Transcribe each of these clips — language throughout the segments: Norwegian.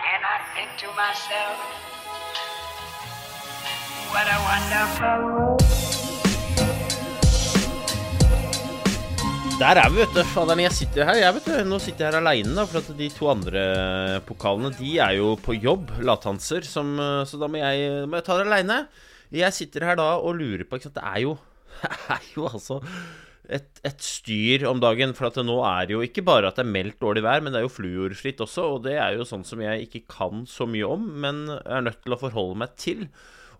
And I think to myself, what a wonderful world. Der er vi, vet du. Faderen, jeg sitter her. Jeg vet du, Nå sitter jeg her aleine. For at de to andre pokalene, de er jo på jobb. Lathanser. Som, eh, så da må jeg, må jeg ta det aleine. Jeg sitter her da og lurer på ikke sant? Det er jo, det er jo altså et, et styr om dagen. For at det nå er jo ikke bare at det er meldt dårlig vær, men det er jo fluorfritt også. Og det er jo sånn som jeg ikke kan så mye om, men er nødt til å forholde meg til.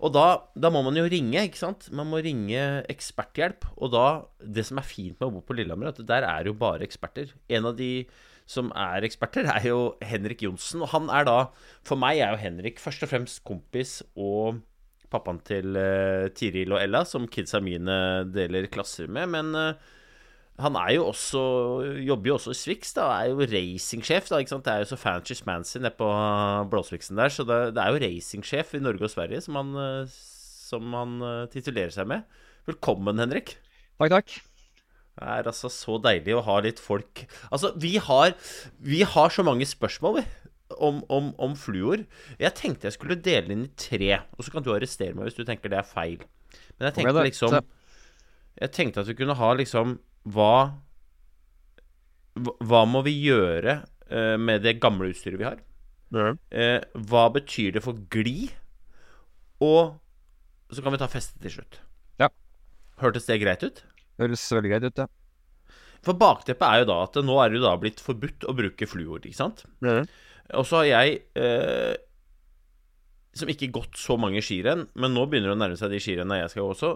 Og da, da må man jo ringe, ikke sant? Man må ringe eksperthjelp. Og da, det som er fint med å bo på Lillehammer, er at der er jo bare eksperter. En av de som er eksperter, er jo Henrik Johnsen. Og han er da For meg er jo Henrik først og fremst kompis og pappaen til eh, Tiril og Ella, som kidsa mine deler klasser med. Men eh, han er jo også jobber jo også i Swix, da. Er jo racingsjef, da. ikke sant? Det er jo så fancy smancy nede på Blåsviksen der. Så det, det er jo racingsjef i Norge og Sverige som han, eh, som han titulerer seg med. Velkommen, Henrik. Takk, takk. Det er altså så deilig å ha litt folk Altså, vi har, vi har så mange spørsmål, vi. Om, om, om fluor. Jeg tenkte jeg skulle dele inn i tre. Og så kan du arrestere meg hvis du tenker det er feil. Men jeg tenkte liksom Jeg tenkte at vi kunne ha liksom Hva hva- må vi gjøre uh, med det gamle utstyret vi har? Uh, hva betyr det for glid? Og så kan vi ta festet til slutt. Ja. Hørtes det greit ut? Høres veldig greit ut, ja. For bakteppet er jo da at nå er det jo da blitt forbudt å bruke fluor, ikke sant? Og så har jeg, eh, som ikke gått så mange skirenn, men nå begynner det å nærme seg de skirennene jeg skal gå også,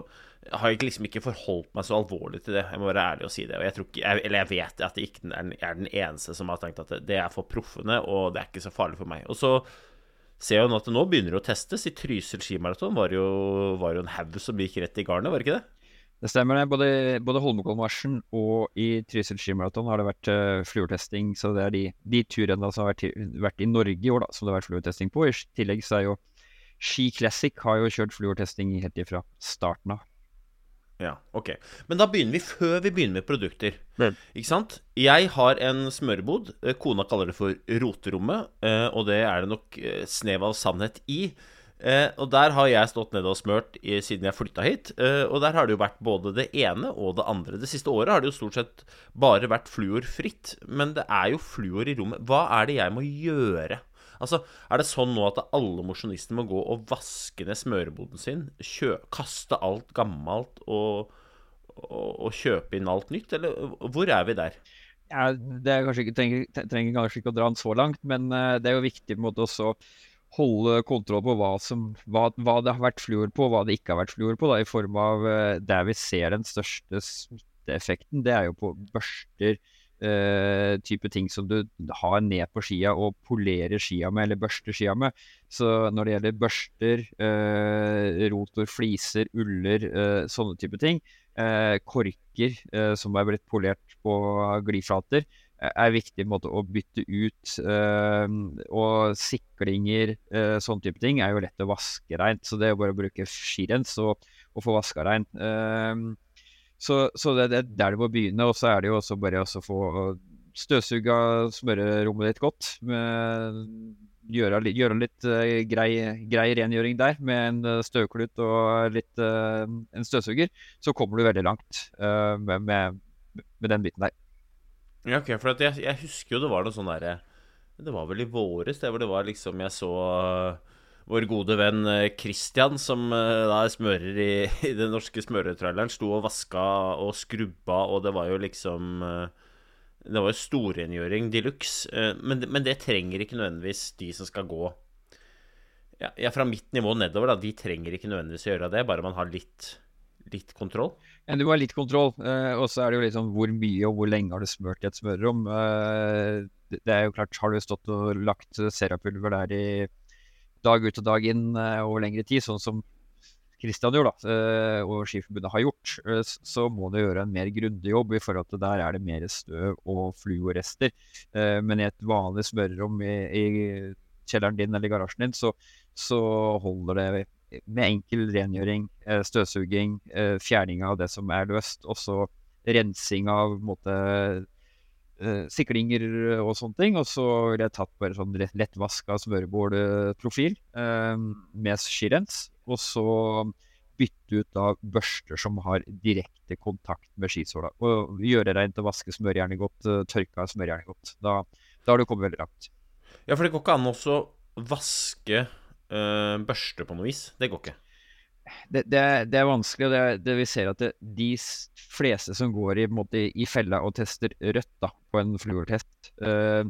har jeg liksom ikke forholdt meg så alvorlig til det. Jeg må være ærlig og si det. Og jeg ikke, jeg, eller jeg vet at jeg ikke er, den eneste som har tenkt at det, er for proffene, og det er ikke så farlig for meg. Og så ser jeg jo nå at det nå begynner å testes. I Trysil skimaraton var jo, var jo en haug som gikk rett i garnet, var det ikke det? Det stemmer det. Både, både Holmenkollmarsjen og i Trysil skimaraton har det vært uh, fluortesting. Så det er de, de turene som har vært, vært i Norge i år, da, som det har vært fluortesting på. I tillegg så er jo Ski Classic har jo kjørt fluortesting helt ifra starten av. Ja, ok. Men da begynner vi før vi begynner med produkter. Vel. Ikke sant? Jeg har en smørebod. Eh, Kona kaller det for roterommet, eh, og det er det nok snev av sannhet i. Eh, Og der har jeg stått nede og smørt i, siden jeg flytta hit. eh, Og der har det jo vært både det ene og det andre. Det siste året har det jo stort sett bare vært fluorfritt. Men det er jo fluor i rommet. Hva er det jeg må gjøre? Altså, Er det sånn nå at alle mosjonistene må gå og vaske ned smøreboden sin? Kjø, kaste alt gammelt og, og, og kjøpe inn alt nytt? Eller hvor er vi der? Ja, det ikke, trenger, trenger kanskje ikke å dra den så langt, men eh, det er jo viktig på en måte også holde kontroll på hva, som, hva, hva det har vært fluor på, og hva det ikke har vært fluor på. Da, I form av eh, der vi ser den største smitteeffekten, det er jo på børster. eh, type ting som du har ned på skia og polerer skia med, eller børster skia med. Så når det gjelder børster, eh, rotor, fliser, uller, eh, sånne type ting, eh, korker eh, som er blitt polert på gliflater, er viktig måte å bytte ut. eh, og siklinger, eh, sånne type ting, er jo lett å vaske reint. Så det er jo bare å bruke skirens og, og få vaska reint. Eh, så, så det, er der du må begynne. Og så er det jo også bare å få støvsuga smørerommet ditt godt med gjøre, gjøre litt eh, grei, grei rengjøring der, med en støvklut og litt eh, en støvsuger, så kommer du veldig langt eh, med, med, med den biten der. Ja, ok, for jeg, jeg husker jo det var noe sånn derre Det var vel i våres, det hvor det var liksom Jeg så uh, vår gode venn uh, Christian, som uh, da smører i, i den norske smøretraileren, sto og vaska og skrubba, og det var jo liksom Det var jo storrengjøring de luxe. Men, men det trenger ikke nødvendigvis de som skal gå ja, ja, fra mitt nivå nedover, da. De trenger ikke nødvendigvis å gjøre det, bare man har litt, litt kontroll. Ja, du må ha litt kontroll, eh, og så er det jo liksom hvor mye og hvor lenge har du smørt i et smørerom. Eh, det, er jo klart, har du stått og lagt serapulver der i dag ut og dag inn eh, over lengre tid, sånn som Kristian gjorde, da, eh, og Skiforbundet har gjort, eh, så må du gjøre en mer grundig jobb i forhold til der er det mer støv og fluorester. Men i et vanlig smørerom i, i kjelleren din eller garasjen din, så, så holder det med enkel rengjøring, eh, støvsuging, eh, fjerning av det som er løst, og så rensing av måte, eh, siklinger og sånne ting. Og så ville jeg tatt bare sånn lett- lettvaska smørebordprofil eh, med skirens, og så bytte ut da børster som har direkte kontakt med skisåla. Og gjøre reint og vaske smørjernet godt, tørka smørjernet godt. Da, da har du kommet veldig langt. Ja, for det går ikke an å vaske uh, børste på noe vis. Det går ikke. det, det, er- det er vanskelig, og det, det vi ser at de fleste som går i, måte, i fella og tester rødt da, på en fluortest, uh,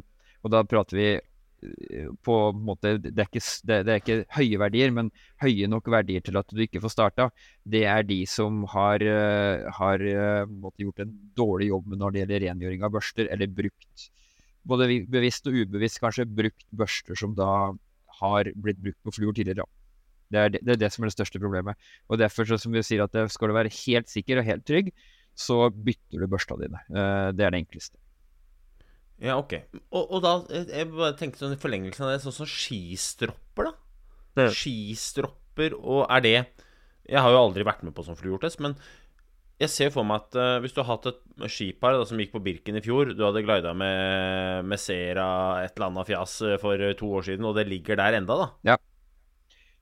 og da prater vi eh, på en måte, det er, ikke, det, det er ikke høye verdier, men høye nok verdier til at du ikke får starta. Det er de som har, har gjort en dårlig jobb når det gjelder rengjøring av børster, eller brukt både bevisst og ubevisst kanskje brukt børster som da har blitt brukt på fluor tidligere. Det er det, det er det som er det største problemet. Og derfor, så som vi sier, at skal du være helt sikker og helt trygg, så bytter du børsta dine. Eh, det er det enkleste. Ja, ok. Og, og da eh, Jeg bare tenkte sånn i forlengelsen av det, sånn som skistropper, da. Det- Skistropper, og er det Jeg har jo aldri vært med på sånn fluortest, men jeg ser for meg at uh, hvis du har hatt et skipar da, som gikk på Birken i fjor, du hadde glida med, med Sera et eller annet fjas eh, for eh, to år siden, og det ligger der enda, da. Ja.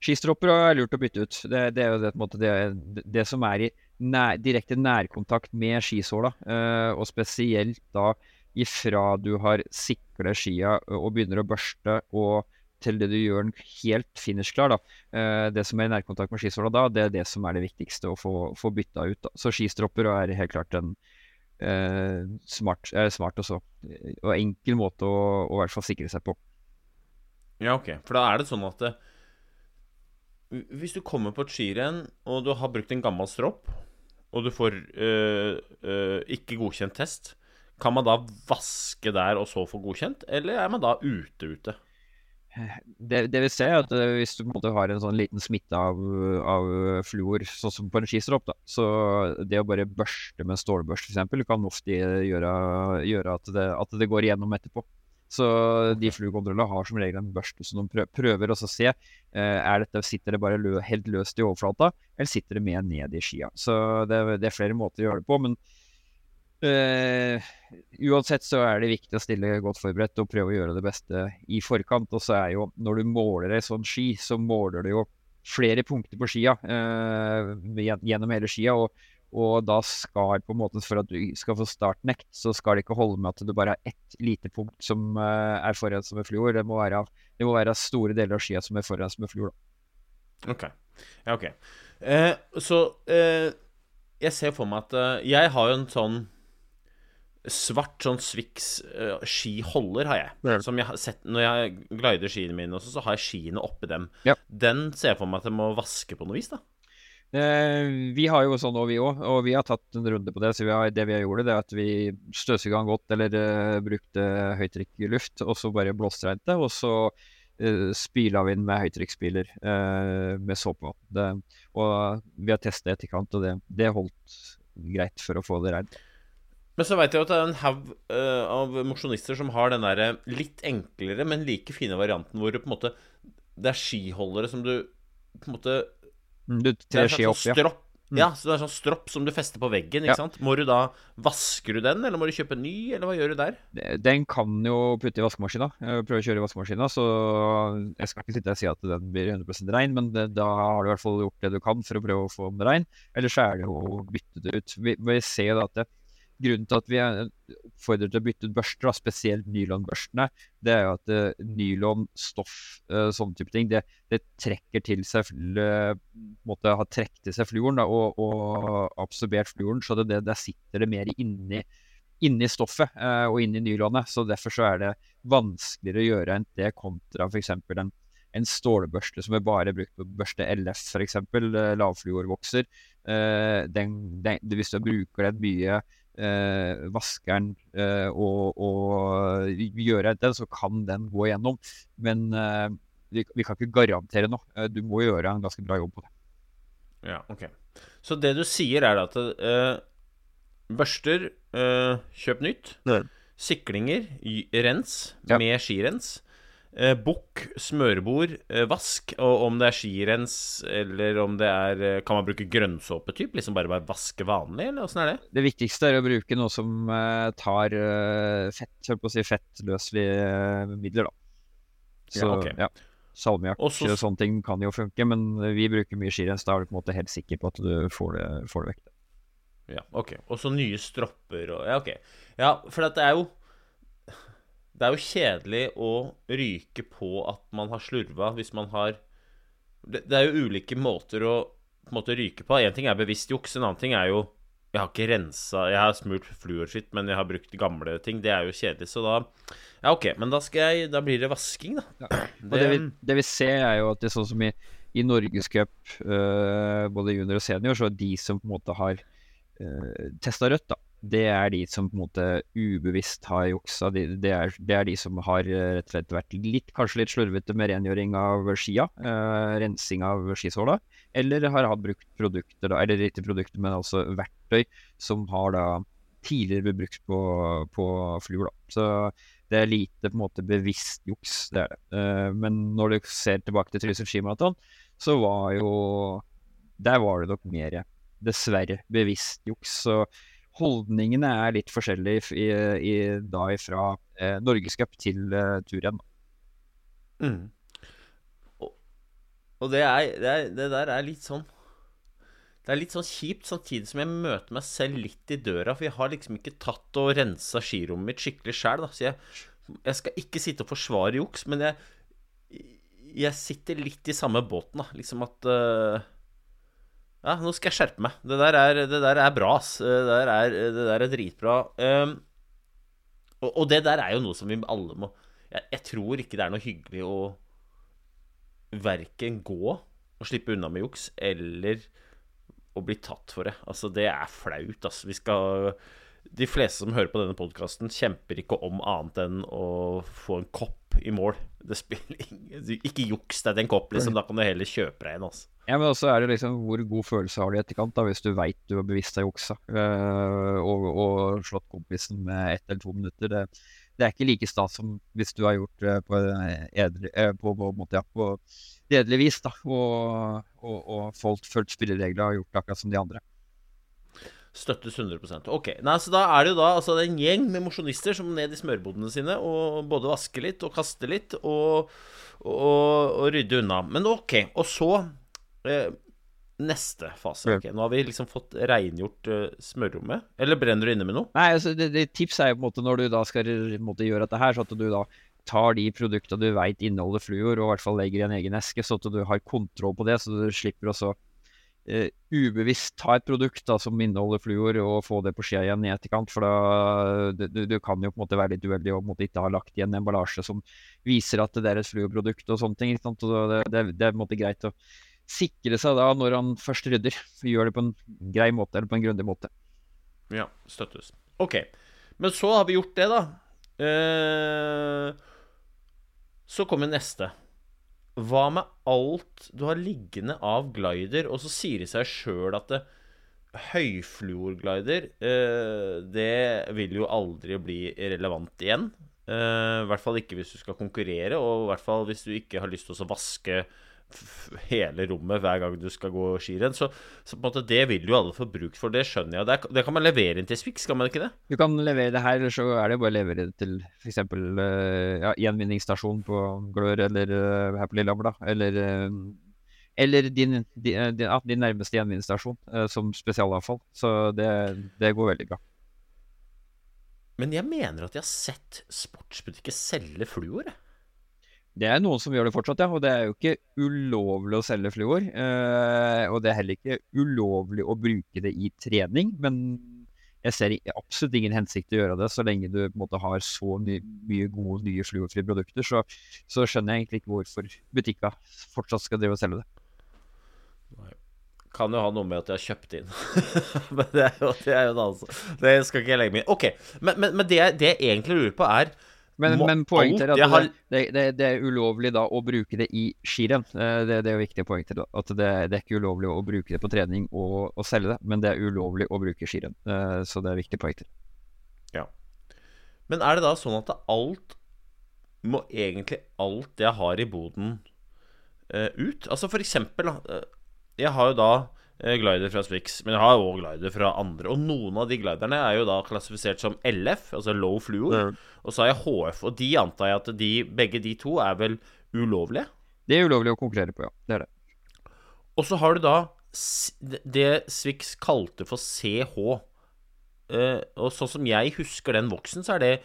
Skistropper er lurt å bytte ut. Det, det er jo det, måte, det, det som er i nær, direkte nærkontakt med skisåla, uh, og spesielt da ifra du har sikla skia og begynner å børste, og til det du gjør den helt finishklar. da. Eh, det som er i nærkontakt med skisåla da, det er det som er det viktigste å få, få bytta ut. da. Så skistropper er helt klart en eh, smart, eh, smart også, og enkel måte å, å i hvert fall sikre seg på. Ja, ok. For da er det sånn at det, hvis du kommer på et skirenn, og du har brukt en gammel stropp, og du får ikke godkjent test, kan man da vaske der og så få godkjent, eller er man da ute ute? Det, det vi ser er at eh, hvis du på en måte har en sånn liten smitte av, av fluor, sånn som på en skistropp, da, så det å bare børste med en stålbørste f.eks. kan ofte gjøre, gjøre at, det, at det går igjennom etterpå. Så de fluorkontrollene har som regel en børste som de prøver å se. eh, er dette, Sitter det bare lø, helt løst i overflata, eller sitter det mer ned i skia? Så det, det er flere måter å gjøre det på. men Eh, uansett så er det viktig å stille godt forberedt og prøve å gjøre det beste i forkant. Og så er jo, når du måler ei sånn ski, så måler du jo flere punkter på skia uh, gjennom hele skia. Og, og da skal på en måte, for at du skal få startnekt, så skal det ikke holde med at du bare har ett lite punkt som uh, er foran som en fluor. Det må, være, det må være store deler av skia som er foran som en fluor. Da. Ok. Ja, ok. Så jeg ser for meg at Jeg har jo en sånn svart sånn Swix uh, skiholder, har jeg. Ja. Som jeg har sett Når jeg glider skiene mine også, så har jeg skiene oppi dem. Ja. Den ser jeg for meg at jeg må vaske på noe vis, da. Eh, vi har jo sånn òg, vi òg, og vi har tatt en runde på det. Så vi har, det vi har gjort, det er at vi støvsuga den godt, eller uh, brukte høytrykkluft, og så bare blåsreinte, og så uh, spyla vi den med høytrykksspyler uh, med såpe. Det, og vi har testa etterkant, og det, det holdt greit for å få det reint. Men så veit jeg jo at det er en haug uh, av mosjonister som har den derre litt enklere, men like fine varianten hvor du på en måte Det er skiholdere som du på en måte Mm, Du er trer skia slags opp, ja. stropp, Ja, så det er sånn stropp som du fester på veggen, ikke Ja. sant? Må du da Vasker du den, eller må du kjøpe en ny, eller hva gjør du der? Den kan jo putte i vaskemaskina. eh, Prøve å kjøre i vaskemaskina. Så jeg skal ikke sitte og si at den blir 100% rein, men det, da har du i hvert fall gjort det du kan for å prøve å få den rein. Eller så er det jo å bytte det ut. Vi, vi ser jo at det, grunnen til at vi er- oppfordrer til å bytte ut børster, da, spesielt nylonbørstene, det er jo at uh, nylonstoff, uh, sånne type ting, det, det trekker til seg måtte ha trukket til seg fluoren da, og, og absorbert fluoren, så det, det, der sitter det mer inni inni stoffet uh, og inni nylonet. Så derfor så er det vanskeligere å gjøre enn det kontra f.eks. En, en stålbørste som er bare brukt på børste LF, f.eks. Lavfluorvokser. Eh, den, hvis du bruker den mye, eh, vaskeren eh, og, og gjøre den, så kan den gå igjennom. Men eh, vi, vi kan ikke garantere noe. Eh, du må gjøre en ganske bra jobb på det. Ja, ok. Så det du sier, er at eh, børster eh, Kjøp nytt. Siklinger rens Ja. med skirens. Eh, Bukk, smørebord, eh, vask. Og om det er skirens, eller om det er eh, Kan man bruke grønnsåpetyp? Liksom bare, bare vaske vanlig, eller åssen er det? Det viktigste er å bruke noe som eh, tar eh, fett, holdt på å si fettløselige midler, da. Så Ja, okay. ja. Salmiakk Og så- sånne ting kan jo funke, men vi bruker mye skirens. Da er du på en måte helt sikker på at du får det, får det vekk. Ja, ok. Og så nye stropper og Ja, ok. Ja, for dette det er jo Det er jo kjedelig å ryke på at man har slurva hvis man har Det, det er jo ulike måter å på en måte ryke på. Én ting er bevisst juks, en annen ting er jo Jeg har ikke rensa Jeg har smurt fluorskitt, men jeg har brukt gamle ting. Det er jo kjedelig, så da Ja, ok, men da jeg Da blir det vasking, da. Og det, vi, det vi ser, er jo at det er sånn som i, i Norgescup, uh, både junior og senior, så er de som på en måte har uh, testa rødt, da. Det er de som på en måte ubevisst har juksa. De, det, er, det er de som har eh, rett og slett vært litt, kanskje litt slurvete med rengjøring av skia. eh, rensing av skisåla. Eller har hatt brukt produkter, da, eller ikke produkter, men altså verktøy som har da tidligere blitt brukt på, på fluer. Så det er lite på en måte bevisst juks, det er det. Eh, men når du ser tilbake til Trysil skimaraton, så var jo Der var det nok mer, dessverre, bevisst juks. Så holdningene er litt forskjellige i, i, da fra eh, Norgescup til eh, turrenn. Mm. Og, og det, er, det, er, det der er litt sånn Det er litt sånn kjipt, samtidig som jeg møter meg selv litt i døra. For jeg har liksom ikke tatt og rensa skirommet mitt skikkelig sjæl. Så jeg, jeg skal ikke sitte og forsvare juks, men jeg, jeg sitter litt i samme båten, da. Liksom at øh, Ja, nå skal jeg skjerpe meg. Det der er, det der er bra, ass. Det der er, det der er dritbra. Um, og, og det der er jo noe som vi alle må jeg, jeg tror ikke det er noe hyggelig å verken gå og slippe unna med juks, eller å bli tatt for det. Altså, det er flaut, altså. Vi skal De fleste som hører på denne podkasten, kjemper ikke om annet enn å få en kopp i mål. Ikke juks deg til en kopp, liksom. Da kan du heller kjøpe deg en, altså. Ja, men også er det liksom hvor god følelse har du i etterkant, da, hvis du veit du har bevisst deg juksa øh, og, og slått kompisen med ett eller to minutter. Det, det er ikke like stas som hvis du har gjort det på, edre, eh, på, på, måte, ja, på redelig vis, da, og, og, og fulgt spilleregler og gjort det akkurat som de andre. Støttes 100 Ok, nei, så da er det jo da altså, det en gjeng med mosjonister som ned i smørbodene sine og både vaske litt og kaste litt og, og, og rydde unna. Men ok, og så eh, Neste fase. Okay. Nå har vi liksom fått rengjort eh, smørrommet. Eller brenner du inne med noe? Nei, altså, det, det tipset er jo på en måte når du da skal måte, gjøre dette her, så at du da tar de produktene du veit inneholder fluor, og i hvert fall legger i en egen eske, så at du har kontroll på det, så du slipper også eh, ubevisst ta et produkt da, som inneholder fluor, og få det på skia igjen i etterkant. For da du, du- kan jo på en måte være litt uheldig og måte ikke ha lagt igjen emballasje som viser at det er et fluorprodukt og sånne ting. Og det, det, det er på en måte greit å sikre seg da når han først rydder. Gjør det på en grei måte, eller på en grundig måte. Ja, støttes. Ok. Men så har vi gjort det, da. Eh, så kommer neste. Hva med alt du har liggende av glider, og så sier det seg sjøl at det, høyfluorglider eh, Det vil jo aldri bli relevant igjen. Eh, I hvert fall ikke hvis du skal konkurrere, og i hvert fall hvis du ikke har lyst til å vaske hele rommet hver gang du skal gå skirenn. Så, så på en måte det vil jo alle få bruk for, det skjønner jeg. Det, er, det kan man levere inn til Swix, skal man ikke det? Du kan levere det her, eller så er det bare å levere det til f.eks. Uh, ja, gjenvinningsstasjon på Glør eller eh, her på Lillehammer, da. Eller, eh, eller din, din, eh, din, nærmeste gjenvinningsstasjon eh, som spesialavfall. Så det, det går veldig bra. Men jeg mener at jeg har sett sportsbutikker selge fluor. jeg. Det er noen som gjør det fortsatt, ja. Og det er jo ikke ulovlig å selge fluor. Eh, og det er heller ikke ulovlig å bruke det i trening. Men jeg ser absolutt ingen hensikt til å gjøre det så lenge du på en måte har så ny, mye gode, nye fluorfrie produkter. Så, så skjønner jeg egentlig ikke hvorfor butikka fortsatt skal drive og selge det. Kan jo ha noe med at jeg har kjøpt inn. men det er jo, det er jo en annen sak. Det skal ikke jeg legge meg i. Ok, men, men, men det, jeg- det jeg egentlig lurer på, er Men, men poenget er at har- det, det, det, er ulovlig da å bruke det i skirenn. Eh, Det, det er viktige poeng til. At det, det er ikke ulovlig å bruke det på trening og, og selge det, men det er ulovlig å bruke skirenn. Eh, Så det er viktige poeng til. Ja. Men er det da sånn at alt Må egentlig alt jeg har i boden eh, ut? Altså for eksempel da, Jeg har jo da glider fra Swix, men jeg har òg glider fra andre. Og noen av de gliderne er jo da klassifisert som LF, altså low fluor. Og så har jeg HF, og de antar jeg at de, begge de to er vel ulovlige? Det er ulovlig å konkurrere på, ja. Det er det. Og så har du da det Swix kalte for CH. Eh, og sånn som jeg husker den voksen, så er det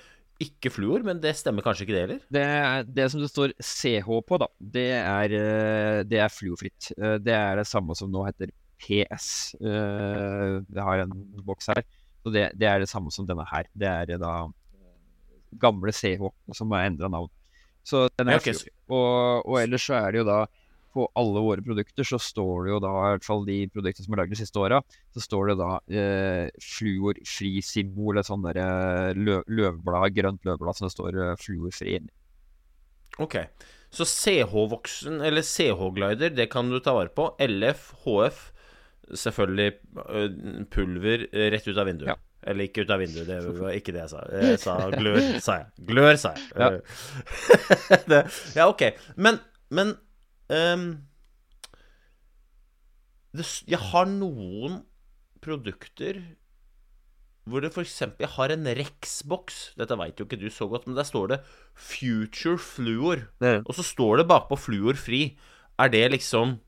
ikke fluor, men det stemmer kanskje ikke det heller? Det, det som det står CH på, da, det er, eh, det er fluorfritt. Eh, Det er det samme som nå heter PS. Eh, Jeg har en boks her. Så det, det er det samme som denne her. Det er da gamle CH som har endra navn. Så den er Ja, ok, så- fluorfri. Og, og ellers så er det jo da på alle våre produkter så står det jo da, i hvert fall de produktene som er lagd de siste åra, så står det da eh, fluorfri symbol, et sånn derre lø, løvblad, grønt løvblad som det står eh, fluorfri inni. Ok. Så CH-voksen, eller CH-glider, det kan du ta vare på. LF, HF, selvfølgelig øh, pulver øh, rett ut av vinduet. Ja. Eller ikke ut av vinduet, det var ikke det jeg sa. Jeg sa glør, sa jeg. Glør, sa jeg. Ja. det, ja, ok. Men, men um, det, Jeg har noen produkter hvor det f.eks. Jeg har en Rex-boks. Dette veit jo ikke du så godt, men der står det 'Future Fluor'. Og så står det bakpå 'Fluor fri'. Er det liksom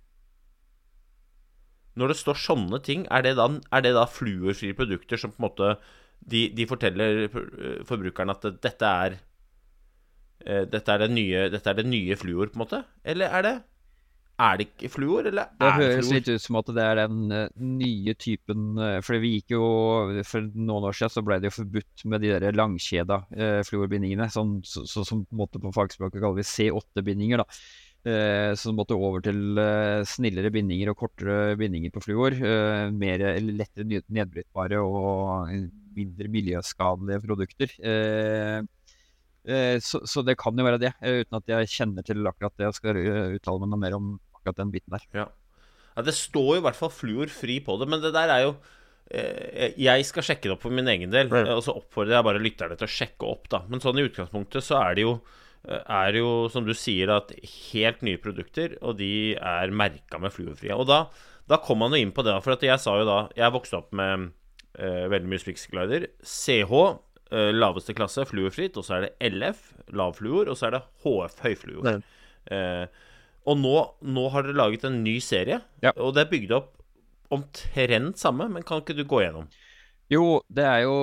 Når det står sånne ting, er det da, er det da fluorfrie produkter som på en måte De, de forteller eh, forbrukeren at det- dette er eh, dette er, det nye, dette er det nye fluor, på en måte? Eller er det Er det ikke fluor, eller Det er det høres fluor? litt ut som at det er den eh, nye typen For vi gikk jo For noen år siden så ble det jo forbudt med de der langkjeda uh, fluorbindingene. Sånn så, så, som på på fagspråket kaller vi C8-bindinger. da. Eh, så måtte over til eh, snillere bindinger og kortere bindinger på fluor. eh, mer lettere nedbrytbare og mindre miljøskadelige produkter. Eh, eh, så, så det kan jo være det, eh, uten at jeg kjenner til akkurat det. Jeg skal uttale meg noe mer om akkurat den biten der. Ja. ja, det står jo i hvert fall fluor fri på det, men det der er jo eh, Jeg skal sjekke det opp for min egen del, eh, og så oppfordrer jeg bare lytterne til å sjekke opp, da. Men sånn i utgangspunktet så er det jo er jo, som du sier, at helt nye produkter, og de er merka med fluorfrie. Og da, da kom man jo inn på det, for at jeg sa jo da Jeg vokste opp med eh, veldig mye Spix glider. CH, eh, laveste klasse, fluorfritt, og så er det LF, lavfluor, og så er det HF, høyfluor. Eh, og nå, nå har dere laget en ny serie, Ja. og det er bygd opp omtrent samme, men kan ikke du gå gjennom? Jo, det er jo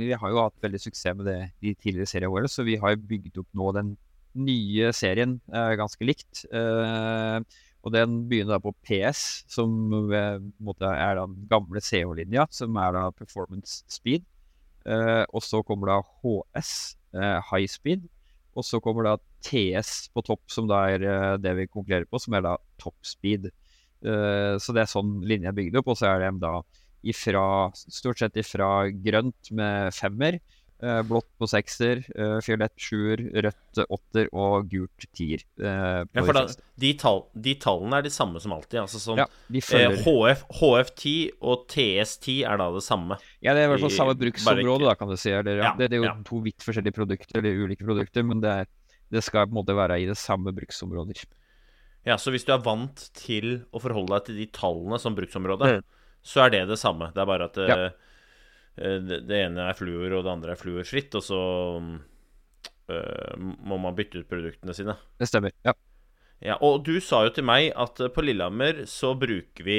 Vi har jo hatt veldig suksess med det de tidligere seriene våre, så vi har bygd opp nå den nye serien eh, ganske likt. Eh, og den begynner da på PS, som eh, er den gamle CH-linja, som er da performance speed. Og så kommer da HS, high speed. Og så kommer da TS på topp, som da er det vi konkurrerer på, som er da top speed. Så det er sånn linja er bygd opp, og så er det da ifra, stort sett ifra grønt med femmer, eh, blått på sekser, eh, fiolett sjuer, rødt åtter og gult tier. eh, Ja, de for da, de, tall, de tallene er de samme som alltid. Altså sånn ja, de eh, HF, HF10 og TS10 er da det samme. Ja, det er i hvert fall samme bruksområde, da, kan du si. Eller, ja. Ja, det, det er jo ja. to vidt forskjellige produkter, eller ulike produkter, men det, er, det skal på en måte være i det samme bruksområder. Ja, Så hvis du er vant til å forholde deg til de tallene som bruksområde, Mm. Så er det det samme. Det er bare at Ja. eh, eh, det, det ene er fluor, og det andre er fluorfritt, og så øh, må man bytte ut produktene sine. Det stemmer. Ja. Ja, og du sa jo til meg at på Lillehammer så bruker vi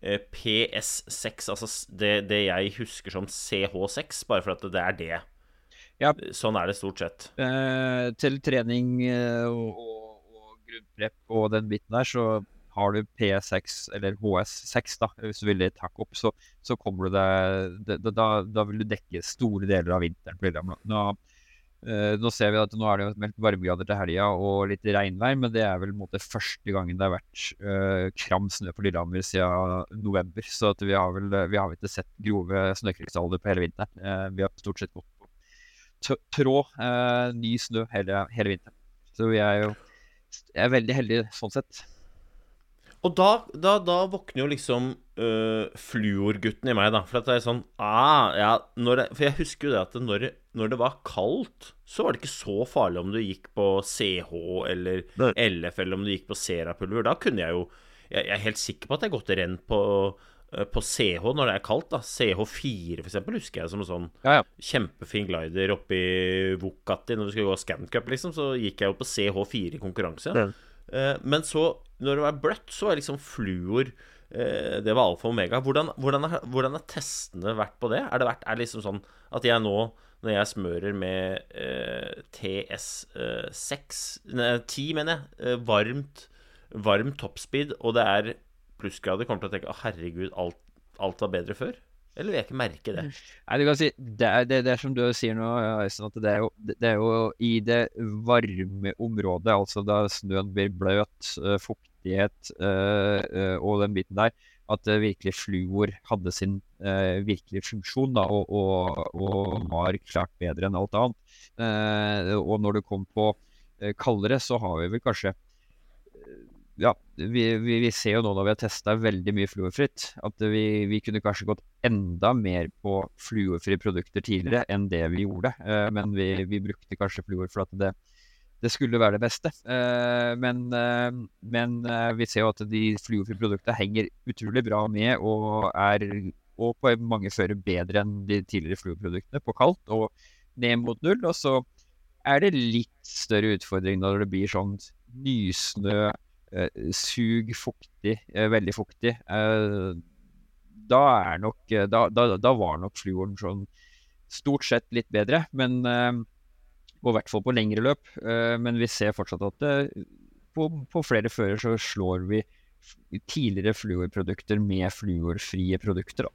eh, PS6, altså det, det jeg husker som CH6, bare for at det er det. Ja. Sånn er det stort sett. Eh, til trening og, og, og grunnprep og den biten der, så har du P6 eller HS6, da, hvis du vil litt hakk opp, så, så kommer du deg da, da, da vil du dekke store deler av vinteren på Lillehammer. Nå, nå ser vi at nå er det meldt varmegrader til helga og litt regnvær, men det er vel måte første gangen det har vært eh, kram snø på Lillehammer siden november. Så vi har vel vi har ikke sett grove snøkrystaller på hele vinteren. Eh, vi har stort sett gått på t- tråd, eh, ny snø hele, hele vinteren. Så vi er jo jeg er veldig heldig sånn sett. Og da, da, da våkner jo liksom øh, fluorgutten i meg, da. For at det er sånn ah, ja, det, For jeg husker jo det at når, når det var kaldt, så var det ikke så farlig om du gikk på CH eller Nei. LF, eller om du gikk på Serapulver. Da kunne jeg jo Jeg, jeg er helt sikker på at jeg gått renn på, øh, på CH når det er kaldt. da CH4 for eksempel, husker jeg som en sånn Ja, ja. kjempefin glider oppi Wokati når vi skulle gå Scan Cup, liksom. Så gikk jeg jo på CH4 i konkurranse. Ja. Eh, men så, når det var bløtt, så var liksom fluor eh, Det var alfa og omega. Hvordan, hvordan, hvordan har testene vært på det? Er det, vært, er liksom sånn at jeg nå, når jeg smører med eh, TS6 Nei, 10, mener jeg, eh, varmt, varm toppspeed, og det er plussgrader, kommer til å tenke å herregud, alt, alt var bedre før? Eller vil jeg ikke merke det? Nei, du kan si, det er, det, det er som du sier nå, Øystein, at det er, jo, det er jo i det varme området, altså da snøen blir bløt, eh, fuktighet eh, eh, og den biten der, at virkelig fluor hadde sin eh, virkelige funksjon da, og, og, og var klart bedre enn alt annet. Og når det kom på kaldere, så har vi vel kanskje ja, vi, vi, vi ser jo nå når vi har testa veldig mye fluorfritt, at vi, vi kunne kanskje gått enda mer på fluorfrie produkter tidligere enn det vi gjorde. Eh, men vi, brukte kanskje fluor for at det, det skulle være det beste. Eh, men eh, men eh, vi ser jo at de fluorfrie produktene henger utrolig bra med og er og på mange fører bedre enn de tidligere fluorproduktene på kaldt og ned mot null. Og så er det litt større utfordring når det blir sånn nysnø eh, sug fuktig, eh, veldig fuktig, eh, da er nok da, da, da var nok fluoren sånn stort sett litt bedre, men eh, og i hvert fall på lengre løp. Eh, men vi ser fortsatt at eh, på, på flere fører så slår vi tidligere fluorprodukter med fluorfrie produkter. Da.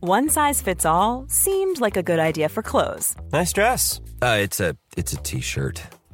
One size fits all seemed like a good idea for clothes Nice dress. Uh, it's a it's a t-shirt.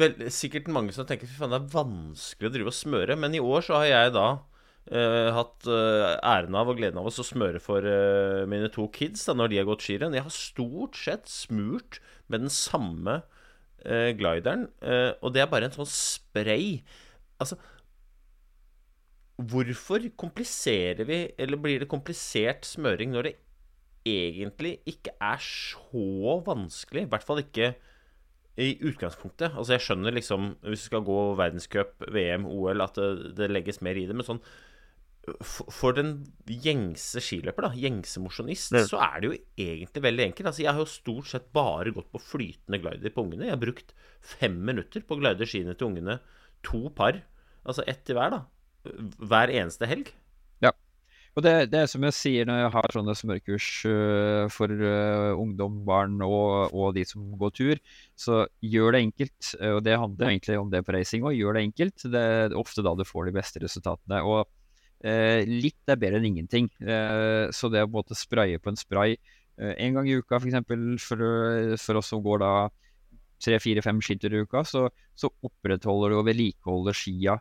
Vel, sikkert mange som tenker fy faen, det er vanskelig å drive og smøre. Men i år så har jeg da uh, hatt uh, æren av og gleden av å smøre for uh, mine to kids da når de har gått skirenn. Jeg har stort sett smurt med den samme glideren, og det er bare en sånn spray. Altså Hvorfor kompliserer vi, eller blir det komplisert smøring når det egentlig ikke er så vanskelig? I hvert fall ikke i utgangspunktet. Altså Jeg skjønner liksom, hvis du skal gå verdenscup, VM, OL, at det, det legges mer i det. Men sånn for, den gjengse skiløper, da, gjengse mosjonist, Mm. så er det jo egentlig veldig enkelt. Altså, jeg har jo stort sett bare gått på flytende glider på ungene. Jeg har brukt fem minutter på å glide skiene til ungene. To par. Altså ett til hver, da. Hver eneste helg. Og det, det er som jeg sier når jeg har sånne smørkurs uh, for uh, ungdom, barn og, og de som går tur, så gjør det enkelt. Og det handler egentlig om det på racing òg. Gjør det enkelt. Det er ofte da du får de beste resultatene. Og uh, litt er bedre enn ingenting. Så det å på spraye på en spray en gang i uka, f.eks. For, for, for oss som går da tre, fire, fem skitur i uka, så, så opprettholder du og vedlikeholder skia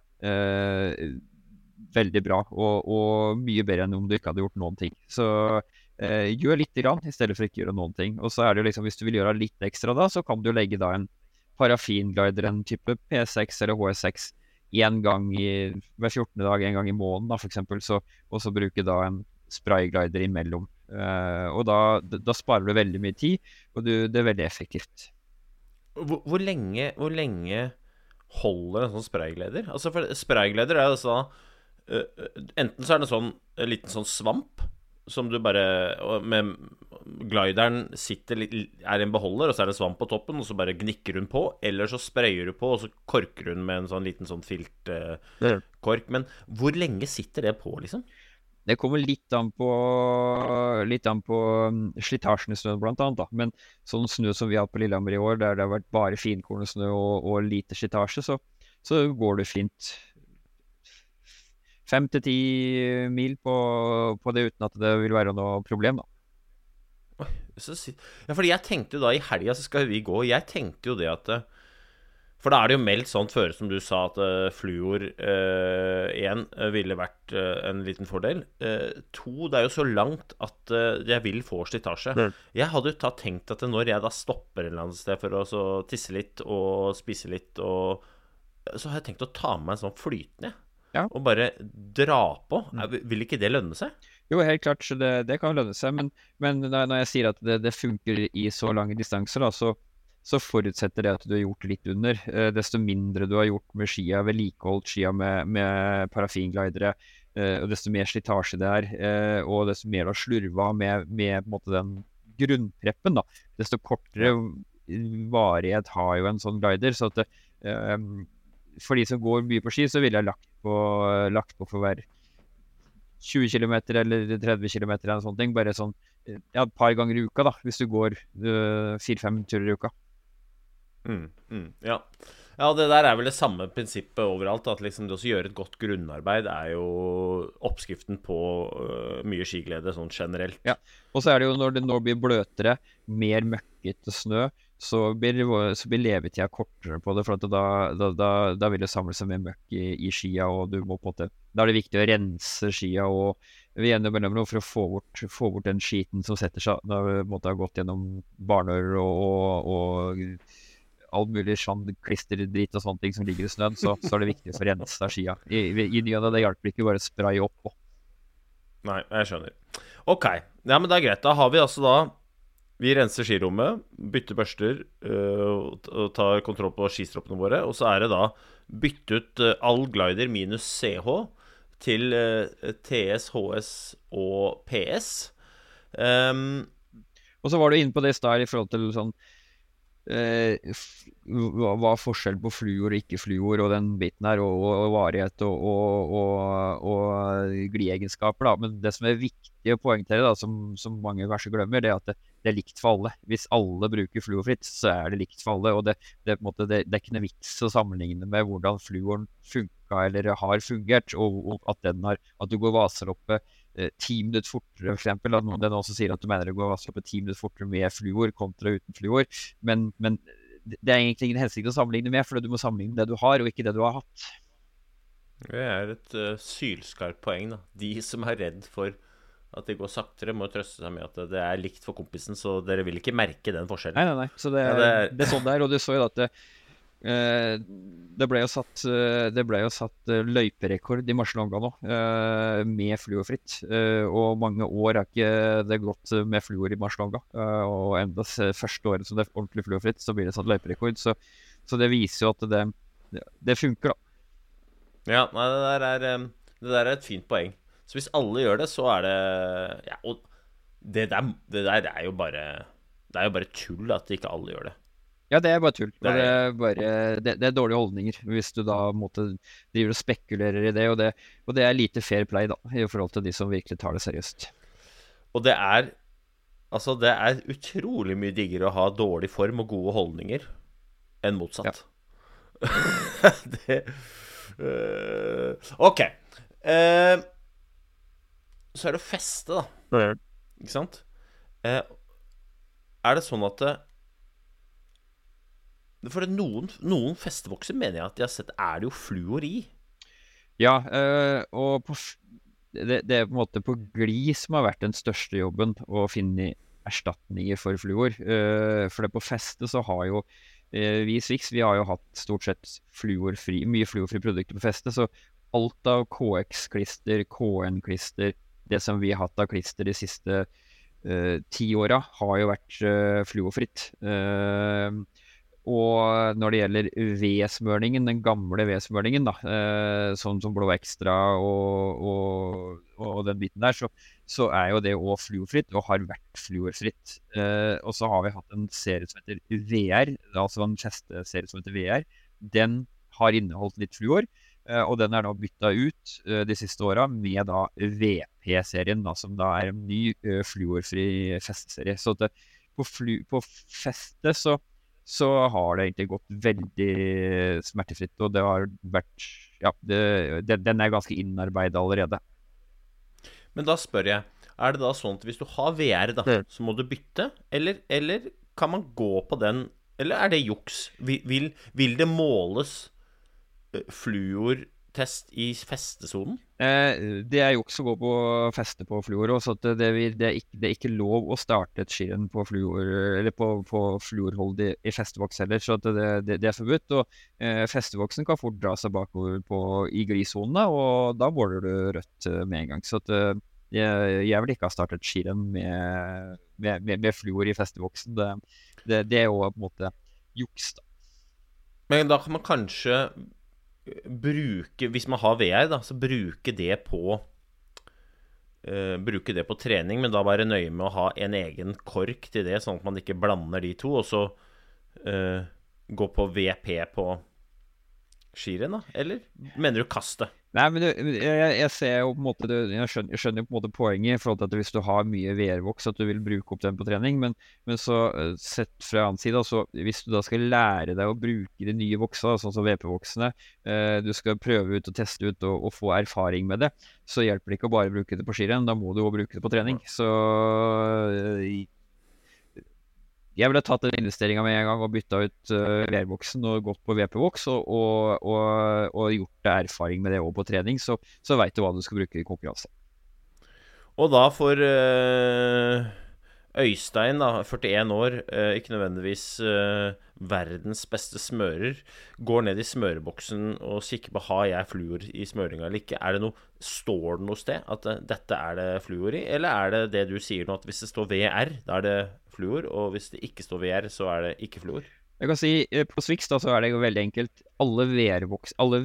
veldig bra, og, og mye bedre enn om du ikke hadde gjort noen ting. Så eh, gjør lite grann i stedet for ikke gjøre noen ting. Og så er det jo liksom, hvis du vil gjøre litt ekstra da, så kan du legge da en parafinglider, en type P6 eller HS6, én gang i, hver 14. dag, en gang i måneden da, eksempel, og så bruke da en sprayglider imellom. Eh, og da, da sparer du veldig mye tid, og du, det er veldig effektivt. Hvor, hvor, lenge, hvor lenge holder en sånn spraygleder? Altså, for spraygleder er altså uh, Enten så er det en sånn en liten sånn svamp som du bare Med glideren sitter Er en beholder, og så er det svamp på toppen, og så bare gnikker hun på. Eller så sprayer du på, og så korker hun med en sånn liten sånn filtkork. Men hvor lenge sitter det på, liksom? Det kommer litt an på, litt an på mm, slitasjen i snøen, blant annet. Da. Men sånn snø som vi har hatt på Lillehammer i år, der det har vært bare finkornet snø og, og lite slitasje, så, så går det fint. Fem til ti mil på, på det uten at det vil være noe problem, da. Så, ja, fordi jeg tenkte jo da i helga så skal vi gå, og jeg tenkte jo det at eh, For da er det jo meldt sånn føre som du sa, at uh, fluor uh, én eh, ville vært uh, en liten fordel. Uh, to, det er jo så langt at jeg vil få slitasje. Jeg hadde jo da tenkt at når jeg da stopper et eller annet sted for å så tisse litt og spise litt, og så har jeg tenkt å ta med meg en sånn flytende, jeg. Ja. Og bare dra på. Er- Vil ikke det lønne seg? Jo, helt klart, så det, det kan lønne seg, men, men når jeg sier at det, det funker i så lange distanser, da, så, så forutsetter det at du har gjort litt under. Eh, desto mindre du har gjort med skia, vedlikeholdt skia med, med parafinglidere, eh, og desto mer slitasje det er, eh, og desto mer du har slurva med, med måte, den grunnpreppen, da, desto kortere varighet har jo en sånn glider. Så at det, eh, for de som går mye på ski, så ville jeg lagt på, lagt på for hver 20 km eller 30 km eller noe sånt. Bare sånn ja, et par ganger i uka, da, hvis du går eh, fire-fem turer i uka. Mm, mm, ja. ja, det der er vel det samme prinsippet overalt. At liksom det å gjøre et godt grunnarbeid er jo oppskriften på uh, mye skiglede sånn generelt. Ja. Og så er det jo når det nå blir bløtere, mer møkkete snø, så blir, så blir levetida kortere på det. For da, da, da, da vil det samle seg mer møkk i, i skia, og du må på en Da er det viktig å rense skia og vi mellom noe for å få bort, få bort den skiten som setter seg Da måtte ha gått gjennom barnører og, og, og all mulig sånn klisterdritt og sånne ting som ligger i snøen, så, så er det viktig å få rensa skia. I, i, ny og ne, det hjelper ikke bare spraye opp. Og. Nei, jeg skjønner. Ok. Ja, men det er greit. Da har vi altså da Vi renser skirommet, bytter børster øh, og tar kontroll på skistroppene våre. Og så er det da bytte ut øh, all glider minus CH til øh, TS, HS og PS. Um, Og så var du inne på det i stad i forhold til sånn eh, hva hva er forskjell på fluor og ikke-fluor og den biten her, og, og, og varighet og, og, glieegenskaper, da. Men det som er viktig å poengtere, da, som, som mange kanskje glemmer, det er at det, det er likt for alle. Hvis alle bruker fluorfritt, så er det likt for alle. Og det, det, måte, det, er ikke noe vits å sammenligne med hvordan fluoren funka eller har fungert, og, at, den har, at du går vaser eh, ti minutter fortere, for eksempel. At noen som sier at du mener det går på ti minutter fortere med fluor kontra uten fluor. Men, men det er egentlig ingen hensikt å sammenligne med, for du må sammenligne det du har, og ikke det du har hatt. Det er et uh, sylskarpt poeng, da. De som er redd for at det går saktere, må trøste seg med at det er likt for kompisen, så dere vil ikke merke den forskjellen. Nei, nei, nei. Så det, Ja, det, det er... sånn det er. Og du så jo at det, eh, det ble jo satt, eh, det ble jo satt eh, løyperekord i Marcelonga nå, eh, med fluorfritt. Eh, og mange år har ikke det gått med fluor i Marcelonga. Eh, og enda første året som det er ordentlig fluorfritt, så blir det satt løyperekord. Så, så det viser jo at det, det funker, da. Ja, nei, det der er, det der er et fint poeng. Så hvis alle gjør det, så er det Ja, og det der, det der er jo bare Det er jo bare tull at ikke alle gjør det. Ja, det er bare tull. Det Det er- bare, det, det er dårlige holdninger hvis du da måtte driver og spekulerer i det og, det. og det er lite fair play da, i forhold til de som virkelig tar det seriøst. Og det er Altså, det er utrolig mye diggere å ha dårlig form og gode holdninger enn motsatt. det øh, OK. Uh, så er det å feste, da. Ikke sant? Uh, er det sånn at det, For noen, noen festebokser mener jeg at de har sett Er det jo fluor i? Ja, eh, og på, det, det er på en måte på gli som har vært den største jobben, å finne erstatninger for fluor. Eh, for det på feste så har jo eh, vi i Swix vi har jo hatt stort sett fluorfri, mye fluorfrie produkter på feste. Så alt av KX-klister, KN-klister, det som vi har hatt av klister de siste uh, ti åra, har jo vært uh, fluorfritt. Eh, og når det gjelder V-smørningen, den gamle V-smørningen, da, eh, sånn som Blå Ekstra og, og, og den biten der, så, så er jo det òg fluorfritt, og har vært fluorfritt. Eh, og så har vi hatt en serie som heter VR, altså en festeserie som heter VR. Den har inneholdt litt fluor, eh, og den er nå bytta ut eh, de siste åra med da VP-serien, som da er en ny eh, fluorfri festeserie. Så det, på, flu, på feste så så har det egentlig gått veldig smertefritt. Og det har vært Ja, det, det, den er ganske innarbeida allerede. Men da spør jeg, er det da sånn at hvis du har VR, da, så må du bytte? Eller, eller kan man gå på den Eller er det juks? Vil, vil, vil det måles eh, fluortest i festesonen? Eh, det er juks å gå på feste på fluor Også, det, det, er ikke, det er ikke lov å starte et skirenn på fluor Eller på, på fluorholdig i festeboks heller, så at det, det, det er forbudt. Og eh, festeboksen kan fort dra seg bakover på, i glisonen, og da måler du rødt eh, med en gang. Så at eh, jeg, jeg vil ikke ha startet skirenn med, med, med, med fluor i festeboksen. Det, det, det er jo på en måte juks, da. Men da kan man kanskje bruke Hvis man har VR, da, så bruke det på uh, Bruke det på trening, men da være nøye med å ha en egen kork til det, sånn at man ikke blander de to, og så uh, gå på VP på skirenn, da? Eller mener du kaste? Nei, men du, jeg, jeg ser jo på en måte du- Jeg skjønner, jeg skjønner på en måte poenget i forhold til at hvis du har mye VR-voks, at du vil bruke opp den på trening. Men, men så eh, sett fra annen side, altså, hvis du da skal lære deg å bruke de nye voksa, sånn som VP-voksene, eh, du skal prøve ut og teste ut og, og få erfaring med det, så hjelper det ikke å bare bruke det på skirenn. Da må du òg bruke det på trening. Så eh, jeg ville tatt den investeringa med en gang og bytta ut uh, VR-boksen og gått på VP-voks og, og, og, og gjort erfaring med det òg på trening, så, så veit du hva du skal bruke i konkurranse. Og da for eh, Øystein, da, 41 år, eh, ikke nødvendigvis eh, verdens beste smører, går ned i smøreboksen og kikker på har jeg fluor i smøringa eller ikke. Er det noe, Står det noe sted at eh, dette er det fluor i, eller er det det du sier nå, at hvis det står VR, da er det fluor, og hvis det ikke står VR, så er det ikke fluor? Jeg kan si På Swix da, så er det jo veldig enkelt. Alle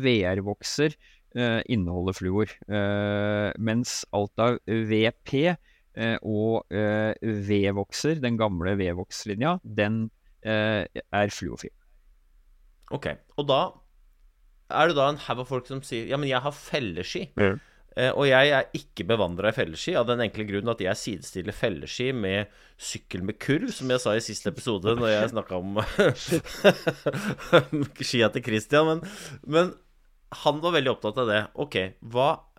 VR-bokser eh, inneholder fluor. Mens alt av VP og eh, V-vokser, den gamle V-vokslinja, den eh, er fluofil. Ok, og da er det da en haug av folk som sier Ja, men jeg har felleski. Eh, og jeg er ikke bevandra i felleski av den enkle grunn at jeg sidestiller felleski med sykkel med kurv, som jeg sa i siste episode når jeg snakka om skia til Christian. Men, men han var veldig opptatt av det. Ok, hva eh,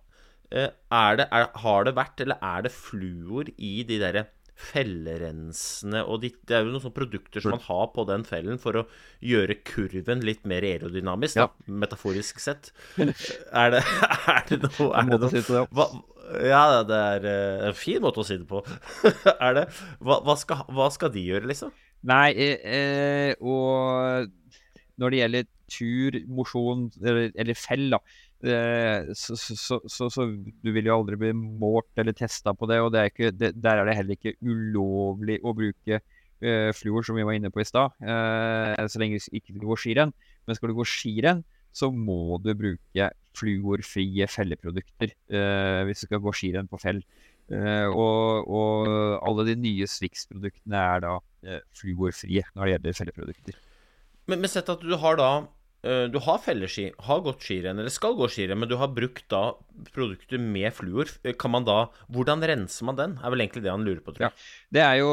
er det er, Har det vært, eller er det fluor i de derre fellerensene og de, Det er jo noen sånne produkter som man har på den fellen for å gjøre kurven litt mer aerodynamisk, da, metaforisk sett. Er det, er det noe er det ja. hva, Ja, det er eh, en fin måte å si det på. er det hva, hva, skal, hva skal de gjøre, liksom? Nei, eh, eh, og når det gjelder tur, mosjon eller, eller fell, da, eh, så, så, så, så, så du vil jo aldri bli målt eller testa på det. Og det er ikke, det, der er det heller ikke ulovlig å bruke uh, fluor, som vi var inne på i stad, uh, så lenge du ikke går skirenn. Men skal du gå skirenn, så må du bruke fluorfrie felleprodukter uh, hvis du skal gå skirenn på fell. Eh, og, og, alle de nye Swix-produktene er da eh, fluorfrie når det gjelder felleprodukter. Men, men sett at du har da Eh, du har felleski, har gått skirenn, eller skal gå skirenn, men du har brukt da produkter med fluor. Eh, kan man da, Hvordan renser man den? er vel egentlig det han lurer på, tror jeg. Ja, det er jo,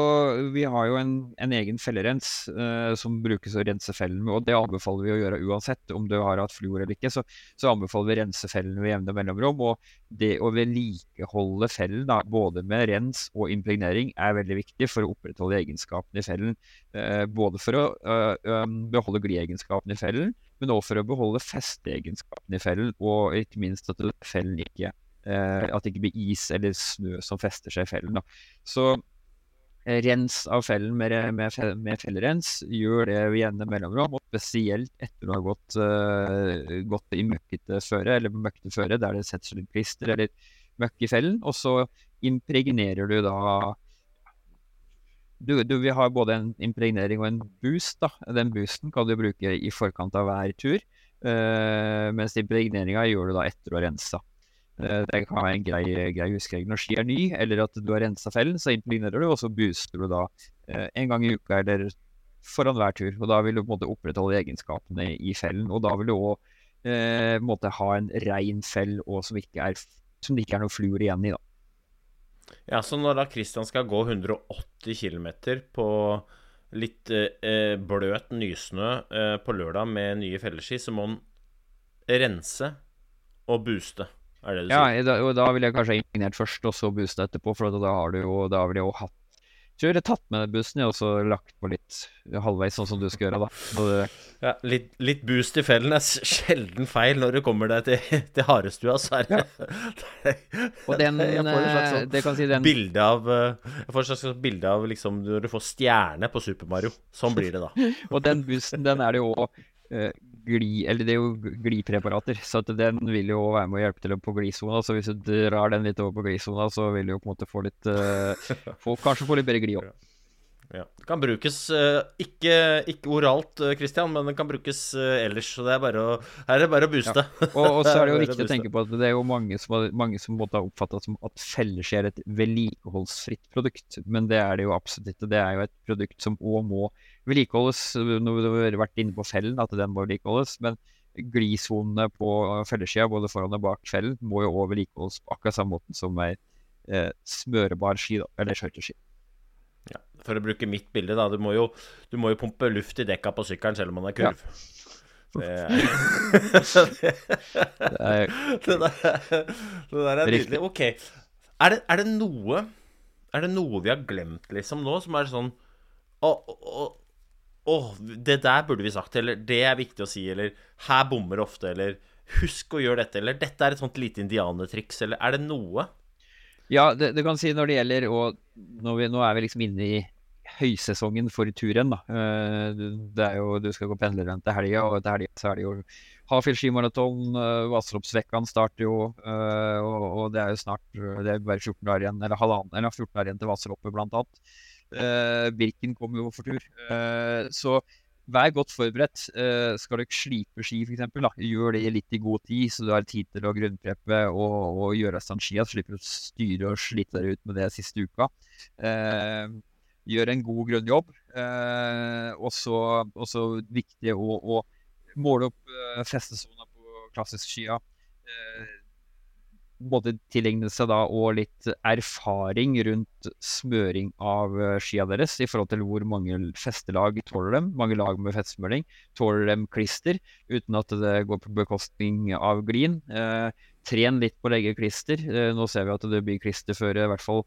Vi har jo en, en egen fellerens uh, som brukes å rense fellen med, og det anbefaler vi å gjøre uansett om du har hatt fluor eller ikke. Så, så anbefaler vi å rense fellen ved jevne mellomrom. Og det å vedlikeholde fellen, da, både med rens og impregnering, er veldig viktig for å opprettholde egenskapene i fellen. Uh, både for å um, beholde glieegenskapene i fellen, men også for å beholde festeegenskapene i fellen, og ikke minst at fellen ikke eh, at det ikke blir is eller snø som fester seg i fellen. Da. Så eh, rens av fellen med, med, med fellerens gjør det gjerne mellomrom, og spesielt etter du har gått, uh, gått i møkkete føre, eller møkkete føre der det setter seg litt klister eller møkk i fellen, og så impregnerer du da du, du, vi har både en impregnering og en boost. da. Den boosten kan du bruke i forkant av hver tur, uh, mens impregneringa gjør du da etter å rense. Uh, det kan være en grei, grei huskeregel når ski er ny, eller at du har rensa fellen, så impregnerer du, og så booster du da uh, en gang i uka eller foran hver tur. og Da vil du på en måte opprettholde egenskapene i fellen, og da vil du òg ha en rein fell og som, ikke er, som det ikke er noe fluer igjen i. da. Ja, så når da Christian skal gå 180 km på litt eh, bløt nysnø eh, på lørdag med nye felleski, så må han rense og booste. Er det du ja, sier? Ja, og da ville jeg kanskje ha imponert først, og så booste etterpå. For da har du jo Da ville jeg jo hatt kjøre tatt med bussen og så lagt på litt halvveis, sånn som du skal gjøre, da. Det... Ja, litt, litt, boost i fellen er sjelden feil når du kommer deg til, til harestua, så er det, ja. Og den, jeg får en slags sånn det kan si den... bilde av eh, Jeg får et slags bilde av liksom når du får stjerne på Super Mario. Sånn blir det da. og den boosten, den er det jo uh, gli, eller det er jo glipreparater, så den vil jo være med å hjelpe til på glisona. Så hvis du drar den litt over på glisona, så vil du jo på en måte få litt uh, få, Kanskje få litt bedre gli òg. Ja. Det kan brukes uh, ikke, ikke, oralt, Christian, men det kan brukes uh, ellers. Så det er bare å, her er det bare å booste. Ja. Og, og, så er det jo viktig å tenke på at det er jo mange som, har, mange som måtte ha oppfatta som at felleski er et vedlikeholdsfritt produkt. Men det er det jo absolutt ikke. Det er jo et produkt som òg må vedlikeholdes. Nå har vi vært inne på fellen, at den må vedlikeholdes. Men glisonene på felleskia, både foran og bak fellen, må jo òg vedlikeholdes på akkurat samme måten som ei eh, smørebar ski, da, eller skøyteski. For å bruke mitt bilde, da. Du må, jo, du må jo pumpe luft i dekka på sykkelen selv om man er kurv. Ja. Det er Det, er... det, der, det der er nydelig. OK. Er det, er det, noe Er det noe vi har glemt, liksom, nå, som er sånn Å, å, å, det der burde vi sagt, eller det er viktig å si, eller her bommer ofte, eller husk å gjøre dette, eller dette er et sånt lite indianertriks, eller er det noe? Ja, det, du kan si når det gjelder Og vi, nå er vi liksom inne i høysesongen for turrenn. da. Eh, det er jo, Du skal gå pendlerrenn til helga, og til helga så er det jo Hafjell skimaraton. Uh, starter jo, uh, og, det er jo snart Det er bare 14 dager igjen, eller halvannen, eller 14 dager igjen til Vasseloppet, blant annet. Birken kommer jo for tur. så vær godt forberedt. Skal ikke slipe ski, f.eks., gjør det litt i god tid, så du har tid til å grunnpreppe og, og gjøre i stand skia, slipper å styre og slite dere ut med det siste uka. Gjør en god grunnjobb. Eh, også, viktig å, å måle opp eh, festesona på klassisk skia. Eh, både tilegnelse da og litt erfaring rundt smøring av eh, skia deres, i forhold til hvor mange festelag tåler dem. Mange lag med festsmøring. Tåler dem klister uten at det går på bekostning av glien. Eh, tren litt på å legge klister. Eh, nå ser vi at det blir klisterføre i hvert fall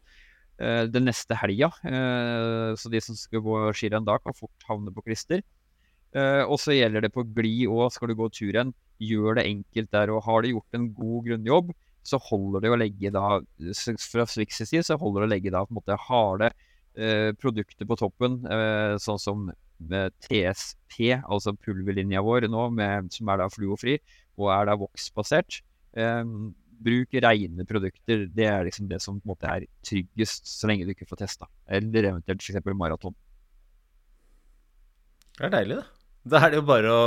den neste helga. Eh, så de som skal gå skirenn da, kan fort havne på klister. Eh, og så gjelder det på glid òg. Skal du gå turen, gjør det enkelt der. Og har du gjort en god grunnjobb, så holder det å legge da Fra Swix side så holder det å legge da på en måte harde eh, produkter på toppen, eh, sånn som eh, TSP, altså pulverlinja vår nå, med, som er da fluofri og er da voksbasert. Eh, bruk rene produkter. Det er liksom det som på en måte er tryggest, så lenge du ikke får testa. Eller eventuelt f.eks. maraton. Det er deilig, da. Da er det jo bare å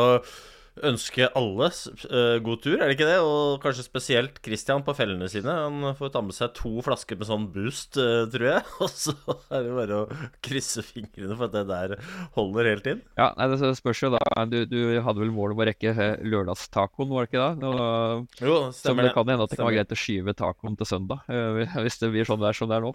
ønske alle uh, god tur, er det ikke det? Og kanskje spesielt Christian på fellene sine. Han får ta med seg to flasker med sånn boost, uh, tror jeg. Og så er det bare å krysse fingrene for at det der holder helt inn. Ja, nei, det spørs jo da. Du, du hadde vel mål om å rekke lørdagstacoen, var det ikke da? Nå, jo, stemmer så det kan hende at det kan være greit å skyve tacoen til søndag, hvis det blir sånn det er som det er nå.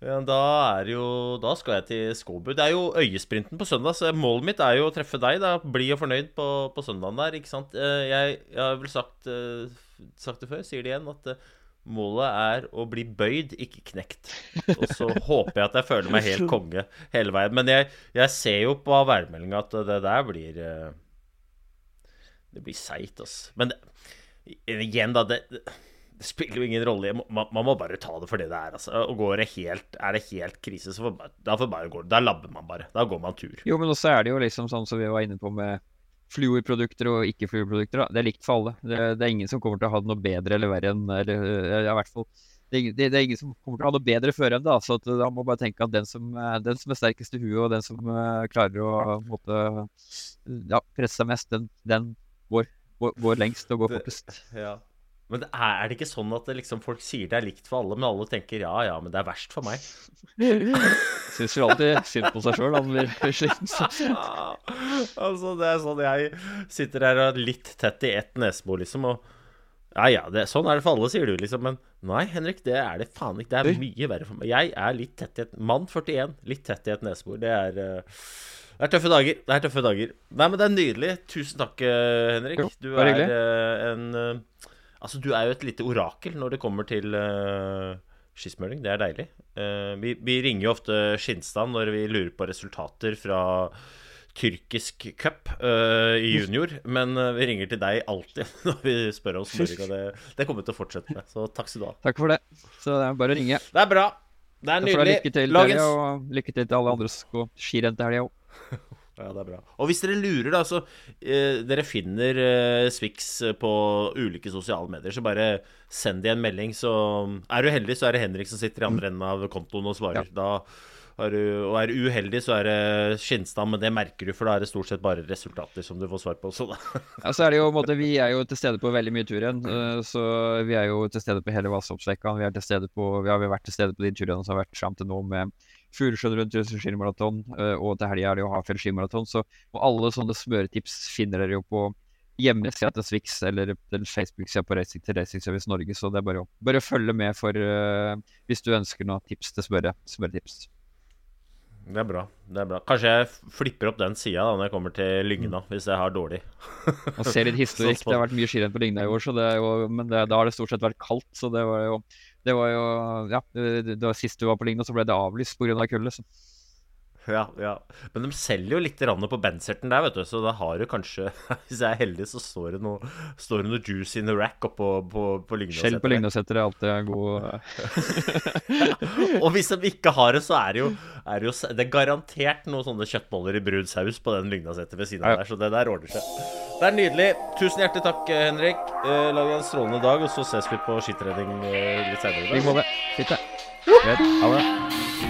Ja, da jo Da skal jeg til Skåbu. Det er jo øyesprinten på søndag, så målet mitt er jo å treffe deg. da Bli og fornøyd på, på søndagen der, ikke sant. Eh, jeg, jeg har vel sagt, uh, sagt, det før, sier det igjen, at uh, målet er å bli bøyd, ikke knekt. Og så håper jeg at jeg føler meg helt konge hele veien. Men jeg, jeg ser jo på værmeldinga at det der blir Det blir seigt, altså. Men det, igjen, da det det spiller jo ingen rolle. Man, man, må bare ta det for det det er. Altså. Og går det helt, er det helt krise, så får, da, får bare gå, da labber man bare. Da går man tur. Jo, men også er det jo liksom sånn som vi var inne på med fluorprodukter og ikke-fluorprodukter. Det er likt for alle. Det, det, er ingen som kommer til å ha det noe bedre eller verre enn eller, ja, hvert fall det, det, det, er ingen som kommer til å ha noe bedre før enn det. Så da må bare tenke at den som, den som er sterkest i huet, og den som uh, klarer å måtte, ja, presse seg mest, den, den går, går, går, lengst og går fortest. Ja. Men er det ikke sånn at liksom, folk sier det er likt for alle, men alle tenker ja, ja, men det er verst for meg? Syns jo alltid synd på seg sjøl han blir sliten. altså, det er sånn jeg sitter her og er litt tett i ett nesebor, liksom, og ja, ja, det, sånn er det for alle, sier du, liksom. Men nei, Henrik, det er det faen ikke. Det er mye verre for meg. Jeg er litt tett i et Mann 41, litt tett i et nesebor. Det er uh, det er tøffe dager. Det er tøffe dager. Nei, men det er nydelig. Tusen takk, eh, Henrik. Du er uh, en Altså, du er jo et lite orakel når det kommer til uh, skismøring. Det er deilig. Uh, vi, vi, ringer jo ofte Skinstad når vi lurer på resultater fra tyrkisk cup uh, i junior, men vi ringer til deg alltid når vi spør om smøring. Og det, det kommer til å fortsette med. Så takk skal du ha. Takk for det. Så det er bare å ringe. Det er bra. Det er nydelig. Lykke til, Lagens... og lykke til til alle andre skirenn til helga òg. Ja, det er bra. Og hvis dere lurer, da, så eh, Dere finner eh, Swix eh, på ulike sosiale medier, så bare send de en melding. Så er du heldig, så er det Henrik som sitter i andre enden av kontoen og svarer. Ja. Da er du, og er du uheldig, så er det Skinstad, men det merker du, for da er det stort sett bare resultater som du får svar på. Så da. ja, så er det jo, måte, Vi er jo til stede på veldig mye tur igjen. Eh, så vi er jo til stede på hele Vassoppstrekka. Vi, er til stede på, vi har vært til stede på de turene som har vært fram til nå med Furusjøen rundt skimaraton, eh, og til helga er det jo Hafjell skimaraton. Så og alle sånne smøretips finner dere jo på hjemmesida til Swix eller Facebook-sida på Racing til Racing Service Norge. Så det er bare å bare følge med for uh, hvis du ønsker noen tips til smøre, smøretips. Det er bra. det er bra Kanskje jeg flipper opp den sida når jeg kommer til Lygna, mm. hvis jeg har dårlig. Og ser litt historikk. det har vært mye skirenn på Lygna i år, jo, men det, da har det stort sett vært kaldt. Så det var jo det var jo Ja, det, det var sist du var på Lygna, så ble det avlyst pga. kulde. Ja, ja. Men de selger jo litt på Benserten der, vet du. Så da har du kanskje Hvis jeg er heldig, så står det noe, står det noe juice in the rack oppå på, på Lygnaseteret. Skjell på Lygnaseteret er alltid god Og hvis de ikke har det, så er det jo, er det, jo det er garantert noen sånne kjøttboller i brun saus på den Lygnaseteret ved siden av ja. der. Så det der ordner seg. Det er nydelig. Tusen hjertelig takk, Henrik. Eh, lag en strålende dag, og så ses vi på skitrening eh, litt senere. I like måte. Fint, det. Ha det.